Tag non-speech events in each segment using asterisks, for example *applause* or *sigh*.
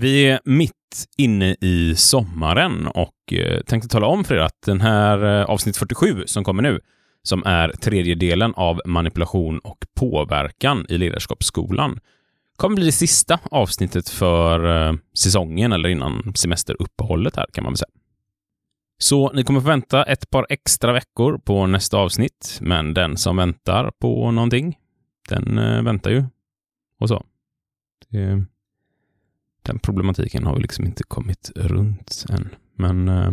Vi är mitt inne i sommaren och eh, tänkte tala om för er att den här eh, avsnitt 47 som kommer nu, som är tredjedelen av manipulation och påverkan i ledarskapsskolan, kommer bli det sista avsnittet för eh, säsongen eller innan semesteruppehållet här kan man väl säga. Så ni kommer få vänta ett par extra veckor på nästa avsnitt, men den som väntar på någonting, den väntar ju. Och så. Det, den problematiken har vi liksom inte kommit runt än. Men äh,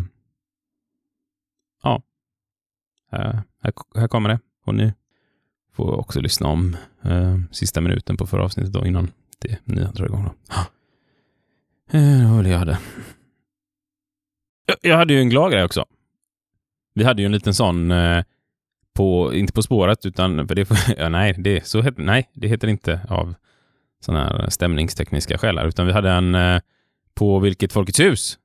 ja, här, här, kommer det. Och ni får också lyssna om äh, sista minuten på förra avsnittet då innan det nya drar igång. Då. Eh, det var det jag hade. Jag, jag hade ju en glad grej också. Vi hade ju en liten sån på, inte På spåret, utan, för det, *laughs* ja, nej, det, så het, nej, det heter inte av sådana här stämningstekniska skäl, utan vi hade en eh, på Vilket Folkets Hus.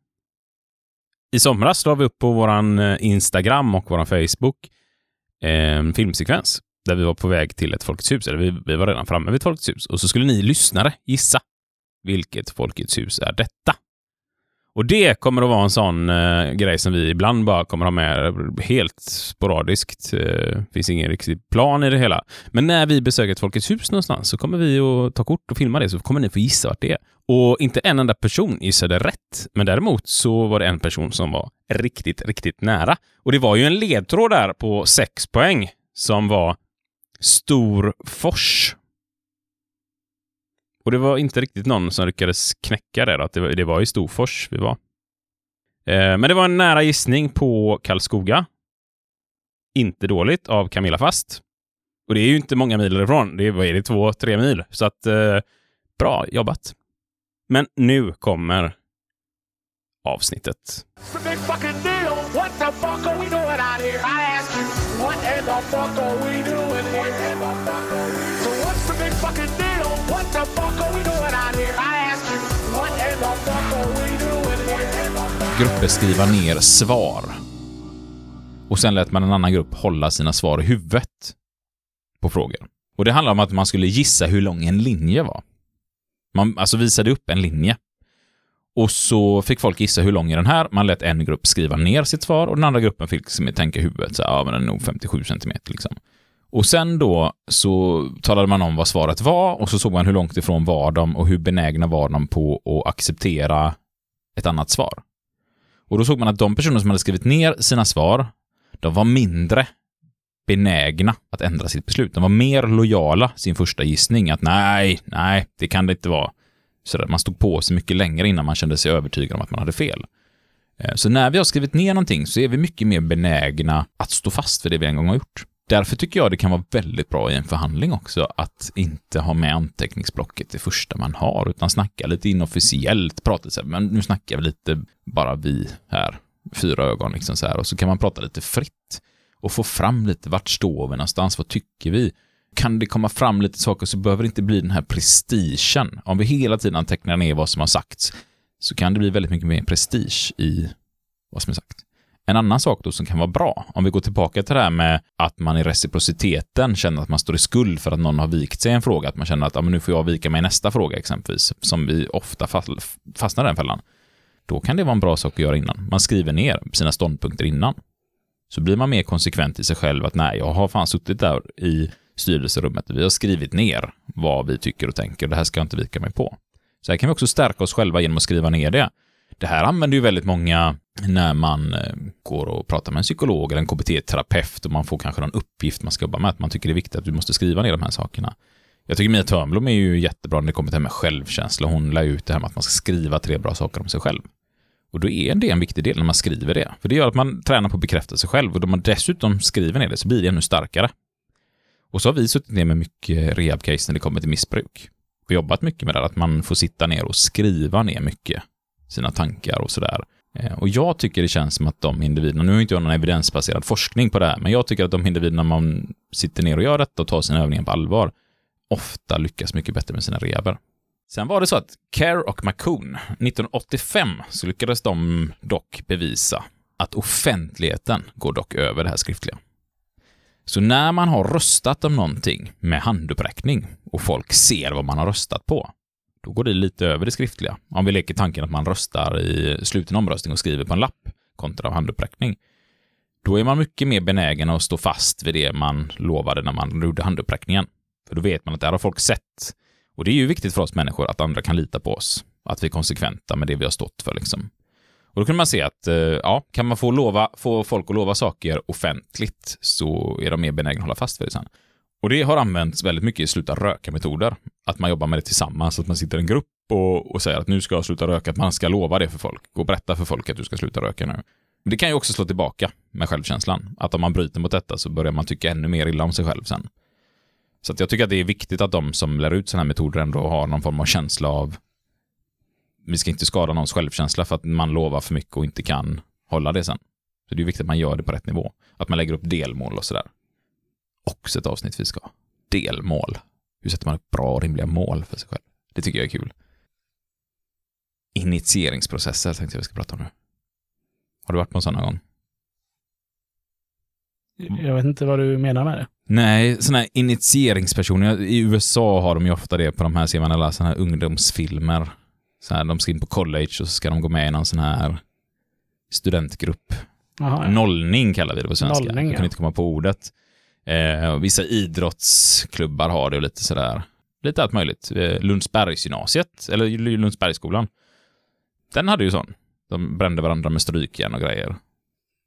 I somras la vi upp på våran eh, Instagram och våran Facebook eh, en filmsekvens där vi var på väg till ett Folkets hus, eller vi, vi var redan framme vid ett Folkets hus, och så skulle ni lyssnare gissa vilket Folkets hus är detta? Och det kommer att vara en sån eh, grej som vi ibland bara kommer att ha med helt sporadiskt. Eh, finns ingen riktig plan i det hela. Men när vi besöker ett Folkets hus någonstans så kommer vi att ta kort och filma det, så kommer ni få gissa vart det är. Och inte en enda person gissade rätt, men däremot så var det en person som var riktigt, riktigt nära. Och det var ju en ledtråd där på sex poäng som var Storfors. Och det var inte riktigt någon som lyckades knäcka det, att det var, det var i Storfors vi var. Eh, men det var en nära gissning på Karlskoga. Inte dåligt av Camilla Fast. Och det är ju inte många mil därifrån. Det är, vad är det, två, tre mil. Så att, eh, bra jobbat. Men nu kommer avsnittet. Grupper skriva ner svar. Och sen lät man en annan grupp hålla sina svar i huvudet på frågor. Och det handlade om att man skulle gissa hur lång en linje var. Man alltså visade upp en linje. Och så fick folk gissa hur lång är den här. Man lät en grupp skriva ner sitt svar och den andra gruppen fick liksom tänka i huvudet, så ja men den är nog 57 centimeter liksom. Och sen då så talade man om vad svaret var och så såg man hur långt ifrån var de och hur benägna var de på att acceptera ett annat svar. Och då såg man att de personer som hade skrivit ner sina svar, de var mindre benägna att ändra sitt beslut. De var mer lojala sin första gissning, att nej, nej, det kan det inte vara. Så man stod på sig mycket längre innan man kände sig övertygad om att man hade fel. Eh, så när vi har skrivit ner någonting så är vi mycket mer benägna att stå fast för det vi en gång har gjort. Därför tycker jag det kan vara väldigt bra i en förhandling också att inte ha med anteckningsblocket det första man har, utan snacka lite inofficiellt, prata så här, men nu snackar vi lite bara vi här, fyra ögon liksom så här, och så kan man prata lite fritt och få fram lite, vart står vi någonstans, vad tycker vi? Kan det komma fram lite saker så behöver det inte bli den här prestigen. Om vi hela tiden antecknar ner vad som har sagts så kan det bli väldigt mycket mer prestige i vad som är sagt. En annan sak då som kan vara bra, om vi går tillbaka till det här med att man i reciprociteten känner att man står i skuld för att någon har vikt sig i en fråga, att man känner att ja, men nu får jag vika mig i nästa fråga exempelvis, som vi ofta fastnar i den fällan. Då kan det vara en bra sak att göra innan. Man skriver ner sina ståndpunkter innan. Så blir man mer konsekvent i sig själv att nej, jag har fan suttit där i styrelserummet. Vi har skrivit ner vad vi tycker och tänker och det här ska jag inte vika mig på. Så här kan vi också stärka oss själva genom att skriva ner det. Det här använder ju väldigt många när man eh, går och pratar med en psykolog eller en KBT-terapeut och man får kanske någon uppgift man ska jobba med, att man tycker det är viktigt att du måste skriva ner de här sakerna. Jag tycker Mia Törnblom är ju jättebra när det kommer till det här med självkänsla. Hon lär ut det här med att man ska skriva tre bra saker om sig själv. Och då är det en viktig del när man skriver det. För det gör att man tränar på att bekräfta sig själv och då man dessutom skriver ner det så blir det ännu starkare. Och så har vi suttit ner med mycket rehab-case när det kommer till missbruk. Och jobbat mycket med det, här, att man får sitta ner och skriva ner mycket sina tankar och sådär. Eh, och jag tycker det känns som att de individerna, nu har inte jag någon evidensbaserad forskning på det här, men jag tycker att de individerna man sitter ner och gör detta och tar sina övningar på allvar, ofta lyckas mycket bättre med sina rehaber. Sen var det så att Care och McCoon, 1985, så lyckades de dock bevisa att offentligheten går dock över det här skriftliga. Så när man har röstat om någonting med handuppräckning och folk ser vad man har röstat på, då går det lite över det skriftliga. Om vi leker tanken att man röstar i sluten omröstning och skriver på en lapp kontra handuppräckning. Då är man mycket mer benägen att stå fast vid det man lovade när man gjorde handuppräckningen. För då vet man att det här har folk sett. Och det är ju viktigt för oss människor att andra kan lita på oss. Att vi är konsekventa med det vi har stått för liksom. Och då kan man se att, eh, ja, kan man få, lova, få folk att lova saker offentligt så är de mer benägna att hålla fast vid det sen. Och det har använts väldigt mycket i sluta röka-metoder. Att man jobbar med det tillsammans, att man sitter i en grupp och, och säger att nu ska jag sluta röka, att man ska lova det för folk och berätta för folk att du ska sluta röka nu. Men det kan ju också slå tillbaka med självkänslan. Att om man bryter mot detta så börjar man tycka ännu mer illa om sig själv sen. Så att jag tycker att det är viktigt att de som lär ut sådana här metoder ändå har någon form av känsla av vi ska inte skada någons självkänsla för att man lovar för mycket och inte kan hålla det sen. Så det är viktigt att man gör det på rätt nivå. Att man lägger upp delmål och sådär. Också ett avsnitt vi ska. Delmål. Hur sätter man upp bra och rimliga mål för sig själv? Det tycker jag är kul. Initieringsprocesser tänkte jag vi ska prata om nu. Har du varit på en sån någon gång? Jag vet inte vad du menar med det. Nej, sådana här initieringspersoner. I USA har de ju ofta det på de här, ser man alla sådana här ungdomsfilmer. Så här, de ska in på college och så ska de gå med i någon sån här studentgrupp. Jaha, ja. Nollning kallar vi det på svenska. Nollning, jag ja. kunde inte komma på ordet. Eh, vissa idrottsklubbar har det och lite sådär. Lite allt möjligt. Eh, Lundsbergsgymnasiet, eller Lundsbergsskolan. Den hade ju sån. De brände varandra med strykjärn och grejer.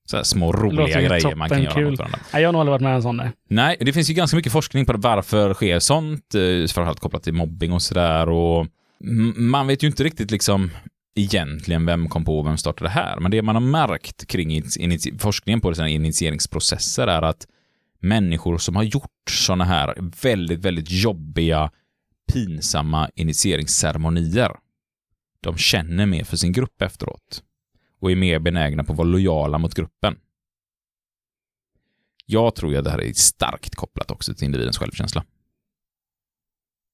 Så här små roliga grejer man kan göra kul. mot varandra. Nej, jag har nog aldrig varit med en sån där. Nej, det finns ju ganska mycket forskning på varför sker sånt, eh, framförallt kopplat till mobbing och sådär och man vet ju inte riktigt liksom egentligen vem kom på och vem startade det här, men det man har märkt kring forskningen på sina initieringsprocesser är att människor som har gjort sådana här väldigt, väldigt jobbiga, pinsamma initieringsceremonier, de känner mer för sin grupp efteråt och är mer benägna på att vara lojala mot gruppen. Jag tror ju att det här är starkt kopplat också till individens självkänsla.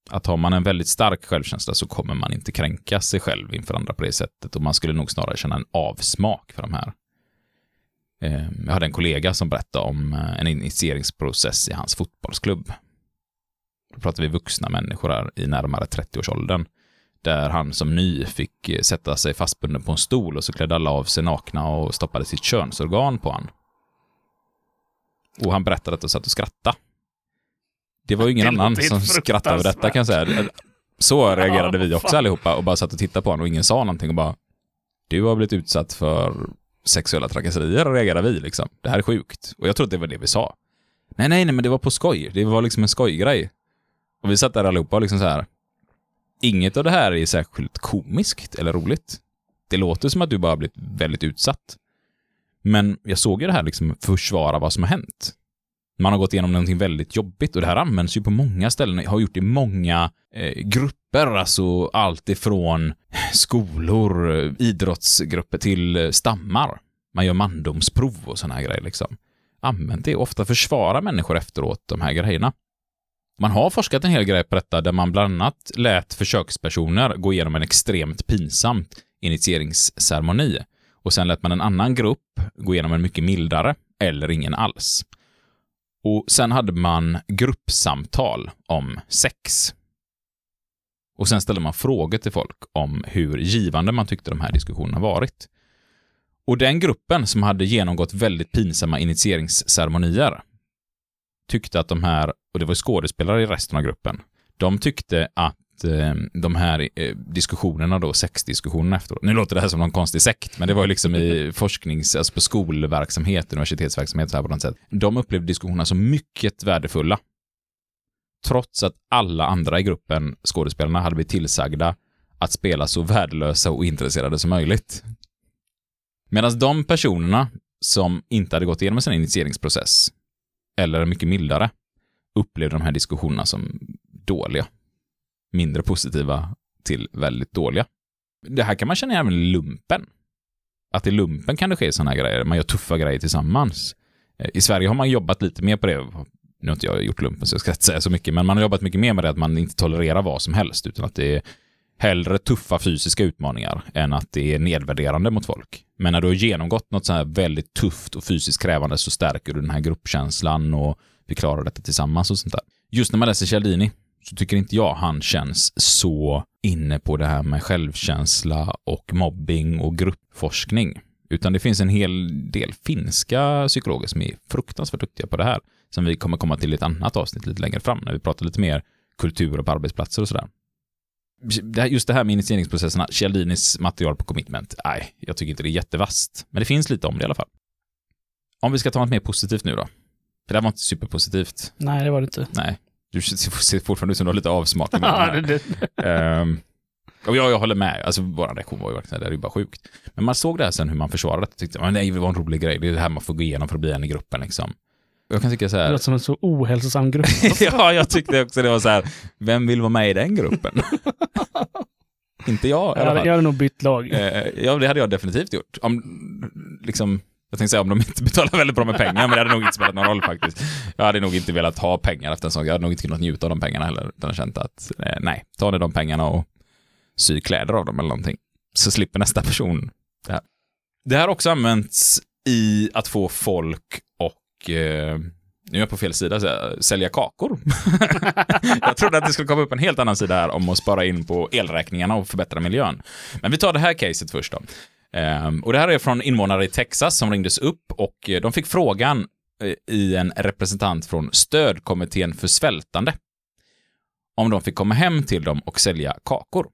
Att har man en väldigt stark självkänsla så kommer man inte kränka sig själv inför andra på det sättet och man skulle nog snarare känna en avsmak för de här. Eh, Jag hade en kollega som berättade om eh, en initieringsprocess i hans fotbollsklubb. Då pratar vi vuxna människor här i närmare 30-årsåldern. Där han som ny fick eh, sätta sig fastbunden på en stol och så klädde alla av sig nakna och stoppade sitt könsorgan på han. Och han berättade att och satt och skrattade. Det var ju ingen annan som skrattade över detta kan jag säga. Så reagerade vi också fan. allihopa och bara satt och tittade på honom och ingen sa någonting och bara Du har blivit utsatt för sexuella trakasserier och reagerade vi liksom. Det här är sjukt. Och jag tror att det var det vi sa. Nej, nej, nej, men det var på skoj. Det var liksom en skojgrej. Och vi satt där allihopa och liksom så här. Inget av det här är särskilt komiskt eller roligt. Det låter som att du bara har blivit väldigt utsatt. Men jag såg ju det här liksom försvara vad som har hänt. Man har gått igenom någonting väldigt jobbigt och det här används ju på många ställen. Har gjort det i många eh, grupper, alltså allt ifrån skolor, idrottsgrupper till eh, stammar. Man gör mandomsprov och sådana här grejer liksom. Använt det ofta försvara människor efteråt, de här grejerna. Man har forskat en hel grej på detta där man bland annat lät försökspersoner gå igenom en extremt pinsamt initieringsceremoni och sen lät man en annan grupp gå igenom en mycket mildare eller ingen alls. Och sen hade man gruppsamtal om sex. Och sen ställde man frågor till folk om hur givande man tyckte de här diskussionerna varit. Och den gruppen som hade genomgått väldigt pinsamma initieringsceremonier tyckte att de här, och det var skådespelare i resten av gruppen, de tyckte att eh, de här eh, diskussionerna då, sexdiskussionerna efteråt, nu låter det här som någon konstig sekt, men det var ju liksom i *laughs* forsknings, alltså på skolverksamhet, universitetsverksamhet så här på något sätt. De upplevde diskussionerna som mycket värdefulla. Trots att alla andra i gruppen, skådespelarna, hade blivit tillsagda att spela så värdelösa och intresserade som möjligt. Medan de personerna som inte hade gått igenom sin initieringsprocess, eller mycket mildare, upplevde de här diskussionerna som dåliga. Mindre positiva till väldigt dåliga. Det här kan man känna även i lumpen. Att i lumpen kan det ske sådana här grejer, man gör tuffa grejer tillsammans. Eh, I Sverige har man jobbat lite mer på det. Nu har inte jag gjort lumpen så jag ska inte säga så mycket, men man har jobbat mycket mer med det att man inte tolererar vad som helst, utan att det är hellre tuffa fysiska utmaningar än att det är nedvärderande mot folk. Men när du har genomgått något så här väldigt tufft och fysiskt krävande så stärker du den här gruppkänslan och vi klarar detta tillsammans och sånt där. Just när man läser Cialdini så tycker inte jag han känns så inne på det här med självkänsla och mobbing och gruppforskning. Utan det finns en hel del finska psykologer som är fruktansvärt duktiga på det här, som vi kommer komma till i ett annat avsnitt lite längre fram, när vi pratar lite mer kultur på arbetsplatser och sådär. Just det här med initieringsprocesserna, Cialdinis material på commitment, nej, jag tycker inte det är jättevast. Men det finns lite om det i alla fall. Om vi ska ta något mer positivt nu då. För det här var inte superpositivt. Nej, det var det inte. Nej. Du ser fortfarande ut som du har lite avsmak. *laughs* ja, det, det. Um, och jag, jag håller med. Alltså, vår reaktion var ju verkligen, det är ju bara sjukt. Men man såg det här sen hur man försvarade det. Tyckte, men det var en rolig grej. Det är det här man får gå igenom för att bli en i gruppen liksom. Jag kan tycka så här. Det låter som en så ohälsosam grupp. *laughs* ja, jag tyckte också det var så här. Vem vill vara med i den gruppen? *laughs* Inte jag i alla fall. Jag hade nog bytt lag. Eh, ja, det hade jag definitivt gjort. Om, liksom, jag tänkte säga om de inte *laughs* betalar väldigt bra med pengar, men det hade nog inte spelat någon roll faktiskt. Jag hade nog inte velat ha pengar efter en sån Jag hade nog inte kunnat njuta av de pengarna heller, utan känt att eh, nej, ta ni de pengarna och sy kläder av dem eller någonting. Så slipper nästa person det här. Det här har också använts i att få folk och eh, nu är jag på fel sida, så sälja kakor. *laughs* jag trodde att det skulle komma upp en helt annan sida här om att spara in på elräkningarna och förbättra miljön. Men vi tar det här caset först då. Ehm, och det här är från invånare i Texas som ringdes upp och eh, de fick frågan eh, i en representant från stödkommittén för svältande om de fick komma hem till dem och sälja kakor.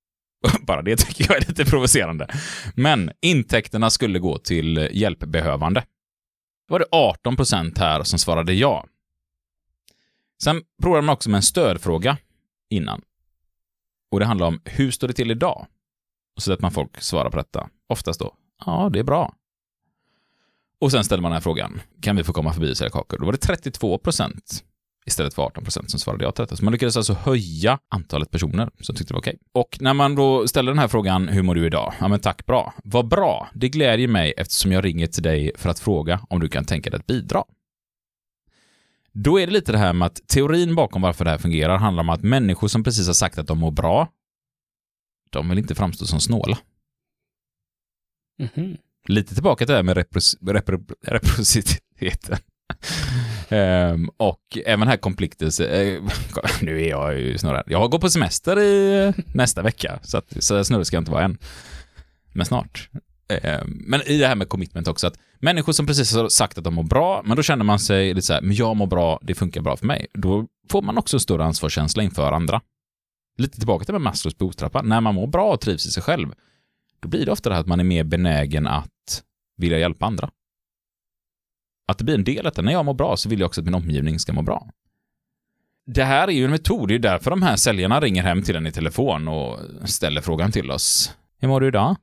*laughs* Bara det tycker jag är lite provocerande. Men intäkterna skulle gå till hjälpbehövande. Då var det 18 procent här som svarade ja. Sen provade man också med en stödfråga innan. Och det handlar om hur står det till idag? Och så lät man folk svara på detta. Oftast då, ja, det är bra. Och sen ställer man den här frågan, kan vi få komma förbi och sälja kakor? Då var det 32 procent istället för 18 procent som svarade ja till detta. Så man lyckades alltså höja antalet personer som tyckte det var okej. Och när man då ställer den här frågan, hur mår du idag? Ja, men tack, bra. Vad bra. Det glädjer mig eftersom jag ringer till dig för att fråga om du kan tänka dig att bidra. Då är det lite det här med att teorin bakom varför det här fungerar handlar om att människor som precis har sagt att de mår bra, de vill inte framstå som snåla. Mm -hmm. Lite tillbaka till det här med reprositeten. um, *laughs* och även här konflikter, uh, *laughs* nu är jag ju snurrad. Jag går på semester i nästa vecka, så, att, så snurrig ska jag inte vara än. Men snart. Um, men i det här med commitment också, att människor som precis har sagt att de mår bra, men då känner man sig lite så här, men jag mår bra, det funkar bra för mig. Då får man också en större ansvarskänsla inför andra. Lite tillbaka till Maslows behovstrappa, när man mår bra och trivs i sig själv, då blir det ofta det här att man är mer benägen att vilja hjälpa andra att det blir en del av detta. När jag mår bra så vill jag också att min omgivning ska må bra. Det här är ju en metod, det är därför de här säljarna ringer hem till en i telefon och ställer frågan till oss. Hur mår du idag?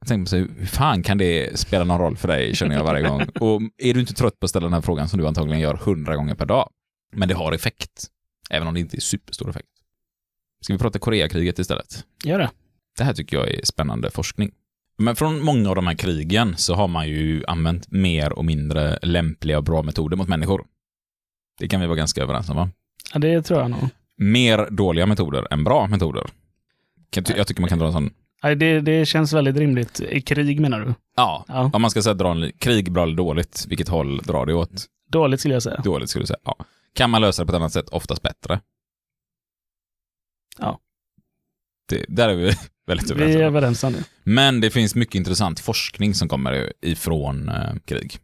Jag tänker på sig, hur fan kan det spela någon roll för dig, känner jag varje gång. *laughs* Och är du inte trött på att ställa den här frågan som du antagligen gör hundra gånger per dag? Men det har effekt, även om det inte är superstor effekt. Ska vi prata Koreakriget istället? Gör det. Det här tycker jag är spännande forskning. Men från många av de här krigen så har man ju använt mer och mindre lämpliga och bra metoder mot människor. Det kan vi vara ganska överens om, va? Ja, det tror jag nog. Mer dåliga metoder än bra metoder. Jag tycker man kan dra en sån... Nej, det, det känns väldigt rimligt. I krig menar du? Ja, ja. om man ska säga dra en krig bra eller dåligt, vilket håll drar det åt? Dåligt skulle jag säga. Dåligt skulle jag säga, ja. Kan man lösa det på ett annat sätt, oftast bättre. Ja. Det, där är vi *laughs* väldigt överens. Vi är överens om det. Men det finns mycket intressant forskning som kommer ifrån eh, krig.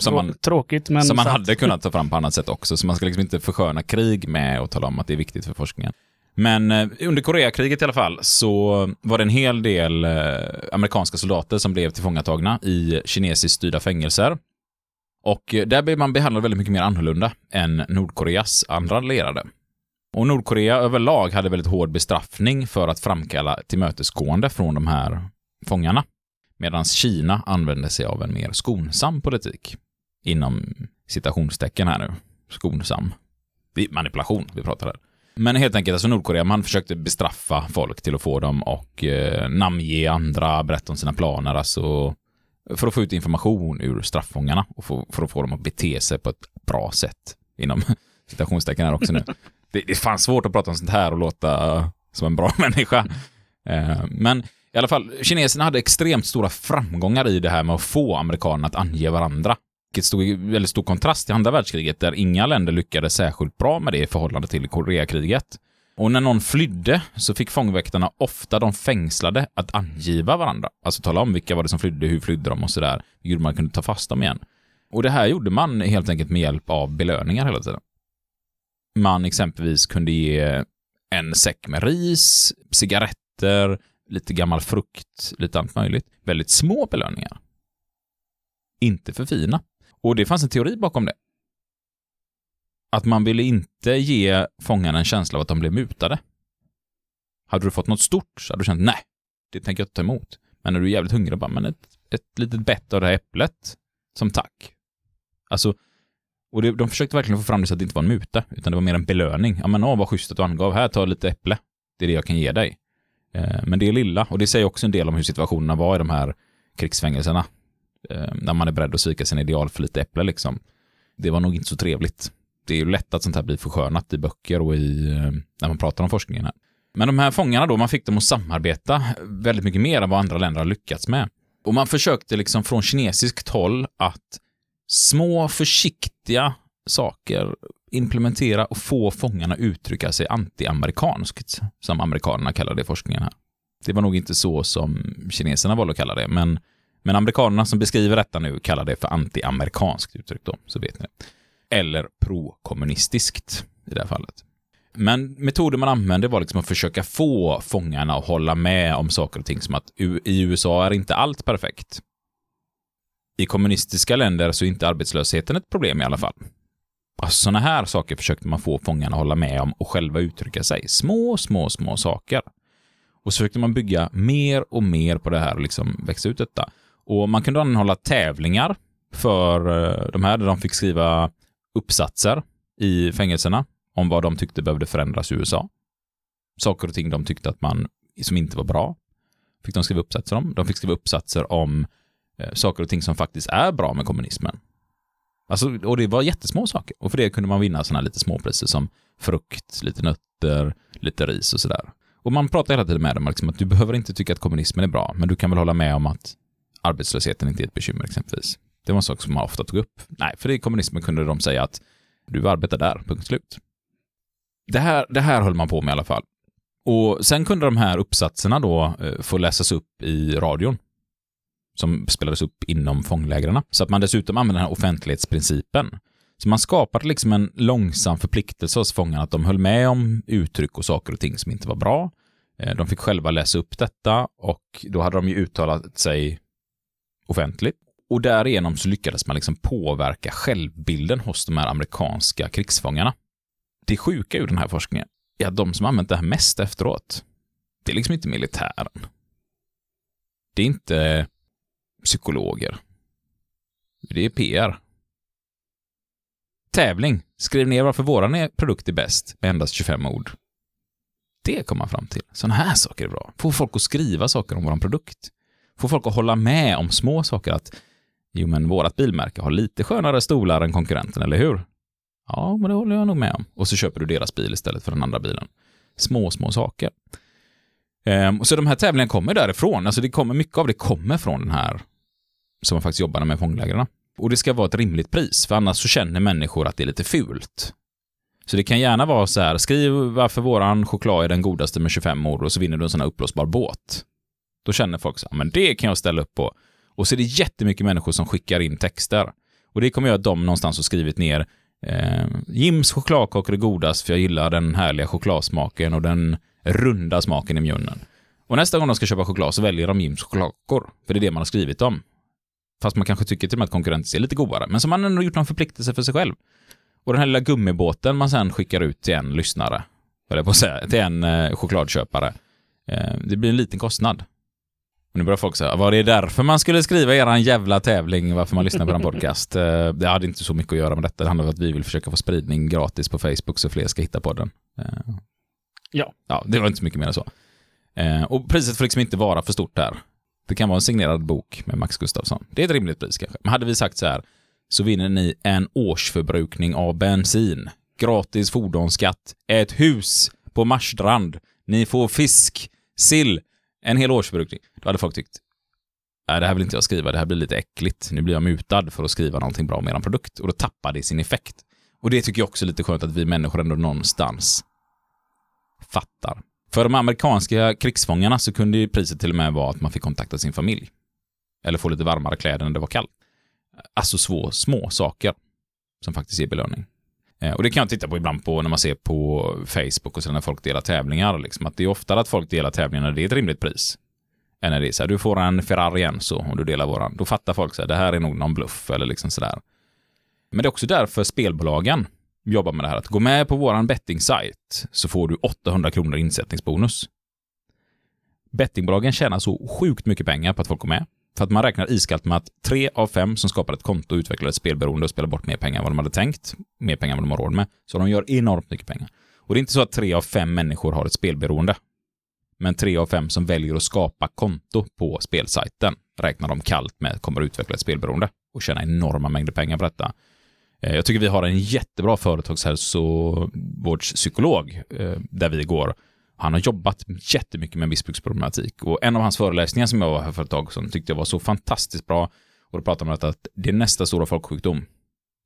Som man, Tråkigt, men Som man sant. hade kunnat ta *laughs* fram på annat sätt också, så man ska liksom inte försköna krig med att tala om att det är viktigt för forskningen. Men eh, under Koreakriget i alla fall så var det en hel del eh, amerikanska soldater som blev tillfångatagna i kinesiskt styrda fängelser. Och eh, där blev man behandlad väldigt mycket mer annorlunda än Nordkoreas andra allierade. Och Nordkorea överlag hade väldigt hård bestraffning för att framkalla tillmötesgående från de här fångarna. Medan Kina använde sig av en mer skonsam politik. Inom citationstecken här nu. Skonsam. Det är Manipulation vi pratar här. Men helt enkelt, alltså Nordkorea, man försökte bestraffa folk till att få dem och eh, namnge andra, berätta om sina planer, alltså för att få ut information ur strafffångarna och få, för att få dem att bete sig på ett bra sätt inom *laughs* citationstecken här också nu det, det är fan svårt att prata om sånt här och låta eh, som en bra *laughs* människa. Eh, men i alla fall, kineserna hade extremt stora framgångar i det här med att få amerikanerna att ange varandra. vilket stod i väldigt stor kontrast till andra världskriget där inga länder lyckades särskilt bra med det i förhållande till Koreakriget. Och när någon flydde så fick fångväktarna ofta de fängslade att angiva varandra. Alltså tala om vilka var det som flydde, hur flydde de och sådär. Hur man kunde ta fast dem igen. Och det här gjorde man helt enkelt med hjälp av belöningar hela tiden. Man exempelvis kunde ge en säck med ris, cigaretter, lite gammal frukt, lite allt möjligt. Väldigt små belöningar. Inte för fina. Och det fanns en teori bakom det. Att man ville inte ge fångarna en känsla av att de blev mutade. Hade du fått något stort så hade du känt nej, det tänker jag inte ta emot. Men när du är jävligt hungrig, bara, men ett, ett litet bett av det här äpplet som tack. Alltså, och det, de försökte verkligen få fram det så att det inte var en muta, utan det var mer en belöning. Ja men åh, vad schysst att du angav. Här, ta lite äpple. Det är det jag kan ge dig. Eh, men det är lilla, och det säger också en del om hur situationerna var i de här krigsfängelserna. Eh, när man är beredd att svika sin ideal för lite äpple liksom. Det var nog inte så trevligt. Det är ju lätt att sånt här blir förskönat i böcker och i, eh, när man pratar om forskningen här. Men de här fångarna då, man fick dem att samarbeta väldigt mycket mer än vad andra länder har lyckats med. Och man försökte liksom från kinesiskt håll att små försiktiga saker implementera och få fångarna uttrycka sig antiamerikanskt. som amerikanerna kallar det i forskningen här. Det var nog inte så som kineserna valde att kalla det, men, men amerikanerna som beskriver detta nu kallar det för antiamerikanskt uttryck då, så vet ni det. Eller pro-kommunistiskt i det här fallet. Men metoden man använde var liksom att försöka få fångarna att hålla med om saker och ting som att i USA är inte allt perfekt. I kommunistiska länder så är inte arbetslösheten ett problem i alla fall. Alltså, sådana här saker försökte man få fångarna att hålla med om och själva uttrycka sig. Små, små, små saker. Och så försökte man bygga mer och mer på det här och liksom växa ut detta. Och man kunde anhålla tävlingar för eh, de här, där de fick skriva uppsatser i fängelserna om vad de tyckte behövde förändras i USA. Saker och ting de tyckte att man, som inte var bra, fick de skriva uppsatser om. De fick skriva uppsatser om eh, Eh, saker och ting som faktiskt är bra med kommunismen. Alltså, och det var jättesmå saker. Och för det kunde man vinna sådana här lite småpriser som frukt, lite nötter, lite ris och sådär. Och man pratar hela tiden med dem liksom, att du behöver inte tycka att kommunismen är bra, men du kan väl hålla med om att arbetslösheten inte är ett bekymmer exempelvis. Det var en sak som man ofta tog upp. Nej, för i kommunismen kunde de säga att du arbetar där, punkt slut. Det här, det här höll man på med i alla fall. Och sen kunde de här uppsatserna då eh, få läsas upp i radion. Som spelades upp inom fånglägren. Så att man dessutom använde den här offentlighetsprincipen. Så man skapade liksom en långsam förpliktelse hos fångarna att de höll med om uttryck och saker och ting som inte var bra. Eh, de fick själva läsa upp detta och då hade de ju uttalat sig offentligt. Och därigenom så lyckades man liksom påverka självbilden hos de här amerikanska krigsfångarna. Det sjuka ur den här forskningen är att de som använt det här mest efteråt, det är liksom inte militären. Det är inte psykologer. Det är PR. Tävling. Skriv ner varför våran produkt är bäst med endast 25 ord. Det kommer man fram till. Sådana här saker är bra. Få folk att skriva saker om våran produkt. Få folk att hålla med om små saker. Att jo, men vårat bilmärke har lite skönare stolar än konkurrenten, eller hur? Ja, men det håller jag nog med om. Och så köper du deras bil istället för den andra bilen. Små, små saker. Ehm, och så de här tävlingarna kommer därifrån. Alltså det kommer, mycket av det kommer från den här som man faktiskt jobbar med fånglägren. Och det ska vara ett rimligt pris, för annars så känner människor att det är lite fult. Så det kan gärna vara så här, skriv varför våran choklad är den godaste med 25 år och så vinner du en sån här uppblåsbar båt. Då känner folk så här, men det kan jag ställa upp på. Och så är det jättemycket människor som skickar in texter. Och det kommer göra att de någonstans har skrivit ner eh, Jims chokladkakor är godast för jag gillar den härliga chokladsmaken och den runda smaken i munnen. Och nästa gång de ska köpa choklad så väljer de Jims chokladkakor, för det är det man har skrivit om. Fast man kanske tycker till och med att konkurrenten är lite godare, men som man ändå gjort någon förpliktelse för sig själv. Och den här lilla gummibåten man sen skickar ut till en lyssnare, eller på att säga, till en eh, chokladköpare. Eh, det blir en liten kostnad. Och nu börjar folk säga, var det därför man skulle skriva eran jävla tävling, varför man lyssnar på den podcast? Eh, det hade inte så mycket att göra med detta. Det handlar om att vi vill försöka få spridning gratis på Facebook så fler ska hitta podden. Eh, Ja. Ja, det var inte så mycket mer än så. Och priset får liksom inte vara för stort där. Det kan vara en signerad bok med Max Gustafsson. Det är ett rimligt pris kanske. Men hade vi sagt så här, så vinner ni en årsförbrukning av bensin, gratis fordonsskatt, ett hus på Marstrand, ni får fisk, sill, en hel årsförbrukning. Då hade folk tyckt, nej det här vill inte jag skriva, det här blir lite äckligt. Nu blir jag mutad för att skriva någonting bra om er produkt. Och då tappar det sin effekt. Och det tycker jag också är lite skönt att vi människor ändå någonstans fattar. För de amerikanska krigsfångarna så kunde ju priset till och med vara att man fick kontakta sin familj. Eller få lite varmare kläder när det var kallt. Alltså små, små saker som faktiskt ger belöning. Eh, och det kan jag titta på ibland på när man ser på Facebook och sen när folk delar tävlingar. Liksom, att det är oftare att folk delar tävlingar när det är ett rimligt pris. Än när det är så här, du får en Ferrari igen så om du delar våran. Då fattar folk så här, det här är nog någon bluff eller liksom sådär. Men det är också därför spelbolagen jobbar med det här. Att gå med på våran bettingsajt så får du 800 kronor insättningsbonus. Bettingbolagen tjänar så sjukt mycket pengar på att folk går med. För att man räknar iskallt med att tre av fem som skapar ett konto utvecklar ett spelberoende och spelar bort mer pengar än vad de hade tänkt, mer pengar än vad de har råd med. Så de gör enormt mycket pengar. Och det är inte så att tre av fem människor har ett spelberoende. Men tre av fem som väljer att skapa konto på spelsajten räknar de kallt med kommer att utveckla ett spelberoende och tjäna enorma mängder pengar på detta. Eh, jag tycker vi har en jättebra företagshälsovårdspsykolog eh, där vi går. Han har jobbat jättemycket med missbruksproblematik och en av hans föreläsningar som jag var här för ett tag sedan tyckte jag var så fantastiskt bra. Och då pratade man om att det nästa stora folksjukdom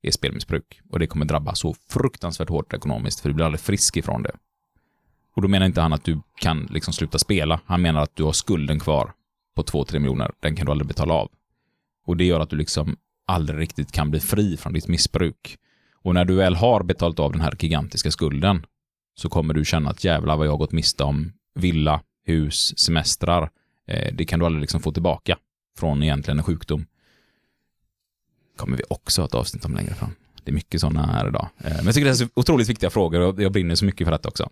är spelmissbruk och det kommer drabba så fruktansvärt hårt ekonomiskt för du blir aldrig frisk ifrån det. Och då menar inte han att du kan liksom sluta spela. Han menar att du har skulden kvar på 2-3 miljoner. Den kan du aldrig betala av. Och det gör att du liksom aldrig riktigt kan bli fri från ditt missbruk. Och när du väl har betalat av den här gigantiska skulden så kommer du känna att jävlar vad jag har gått miste om villa, hus, semestrar. Eh, det kan du aldrig liksom få tillbaka från egentligen en sjukdom. kommer vi också ha ett avsnitt om längre fram. Det är mycket sådana här idag. Eh, men jag tycker det är så otroligt viktiga frågor och jag brinner så mycket för detta också.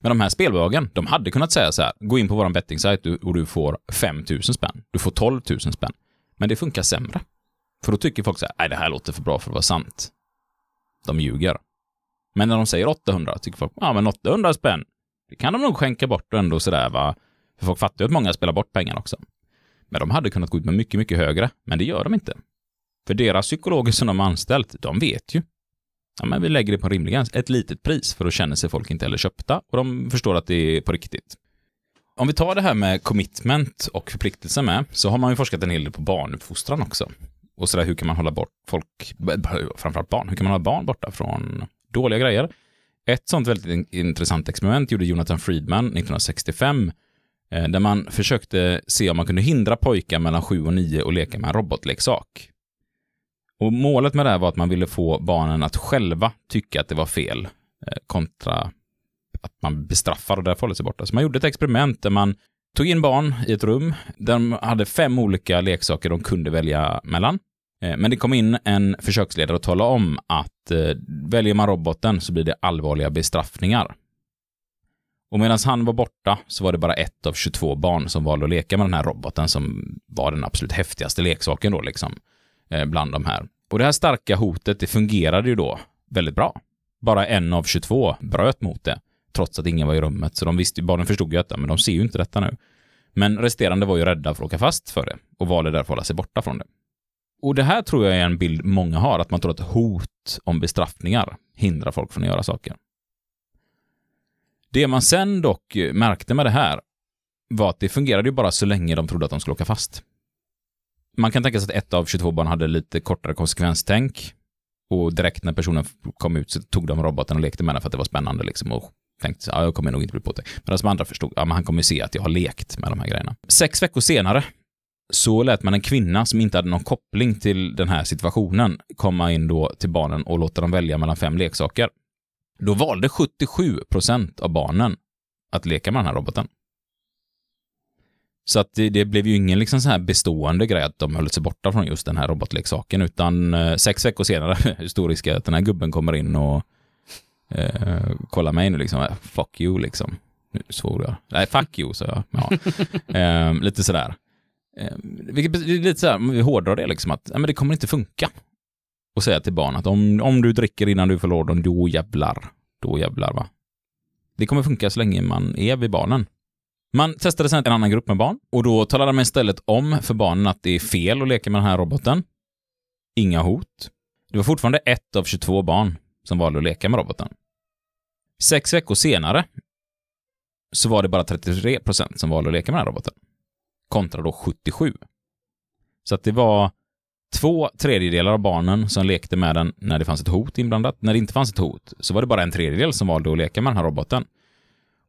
Men de här spelbolagen, de hade kunnat säga så här, gå in på vår bettingsajt och du får 5 000 spänn. Du får 12 000 spänn. Men det funkar sämre. För då tycker folk så här, nej det här låter för bra för att vara sant. De ljuger. Men när de säger 800 tycker folk, ja men 800 spänn, det kan de nog skänka bort och ändå sådär va. För folk fattar ju att många spelar bort pengarna också. Men de hade kunnat gå ut med mycket, mycket högre, men det gör de inte. För deras psykologer som de har anställt, de vet ju. Ja, men vi lägger det på en rimlig gräns, ett litet pris, för då känner sig folk inte heller köpta och de förstår att det är på riktigt. Om vi tar det här med commitment och förpliktelse med, så har man ju forskat en hel del på barnuppfostran också. Och sådär, hur kan man hålla bort folk, framförallt barn, hur kan man hålla barn borta från dåliga grejer? Ett sånt väldigt intressant experiment gjorde Jonathan Friedman 1965, eh, där man försökte se om man kunde hindra pojkar mellan 7 och 9 att leka med en robotleksak. Och målet med det här var att man ville få barnen att själva tycka att det var fel, eh, kontra att man bestraffar och därför håller sig borta. Så man gjorde ett experiment där man tog in barn i ett rum där de hade fem olika leksaker de kunde välja mellan. Eh, men det kom in en försöksledare och talade om att eh, väljer man roboten så blir det allvarliga bestraffningar. Och medan han var borta så var det bara ett av 22 barn som valde att leka med den här roboten som var den absolut häftigaste leksaken då liksom, eh, bland de här. Och det här starka hotet, det fungerade ju då väldigt bra. Bara en av 22 bröt mot det, trots att ingen var i rummet. Så de visste, barnen förstod ju detta, men de ser ju inte detta nu. Men resterande var ju rädda för att åka fast för det och valde därför att hålla sig borta från det. Och det här tror jag är en bild många har, att man tror att hot om bestraffningar hindrar folk från att göra saker. Det man sen dock märkte med det här var att det fungerade ju bara så länge de trodde att de skulle åka fast. Man kan tänka sig att ett av 22 barn hade lite kortare konsekvenstänk och direkt när personen kom ut så tog de roboten och lekte med den för att det var spännande liksom och tänkte så, ja, jag kommer nog inte bli påtäckt. Medan de andra förstod, ja, men han kommer se att jag har lekt med de här grejerna. Sex veckor senare så lät man en kvinna som inte hade någon koppling till den här situationen komma in då till barnen och låta dem välja mellan fem leksaker. Då valde 77 procent av barnen att leka med den här roboten. Så att det, det blev ju ingen liksom så här bestående grej att de höll sig borta från just den här robotleksaken, utan eh, sex veckor senare, *laughs* hur stor risk är att den här gubben kommer in och eh, kollar mig nu liksom, fuck you liksom. Nu svor jag. Nej, fuck you, sa jag. Ja. *laughs* eh, lite sådär. Eh, vilket det är lite så här, vi hårdrar det liksom, att ja, men det kommer inte funka. Och säga till barn att om, om du dricker innan du förlorar dem, då jävlar. Då jävlar va. Det kommer funka så länge man är vid barnen. Man testade sen en annan grupp med barn och då talade man istället om för barnen att det är fel att leka med den här roboten. Inga hot. Det var fortfarande ett av 22 barn som valde att leka med roboten. Sex veckor senare så var det bara 33 procent som valde att leka med den här roboten. Kontra då 77 Så att det var två tredjedelar av barnen som lekte med den när det fanns ett hot inblandat. När det inte fanns ett hot så var det bara en tredjedel som valde att leka med den här roboten.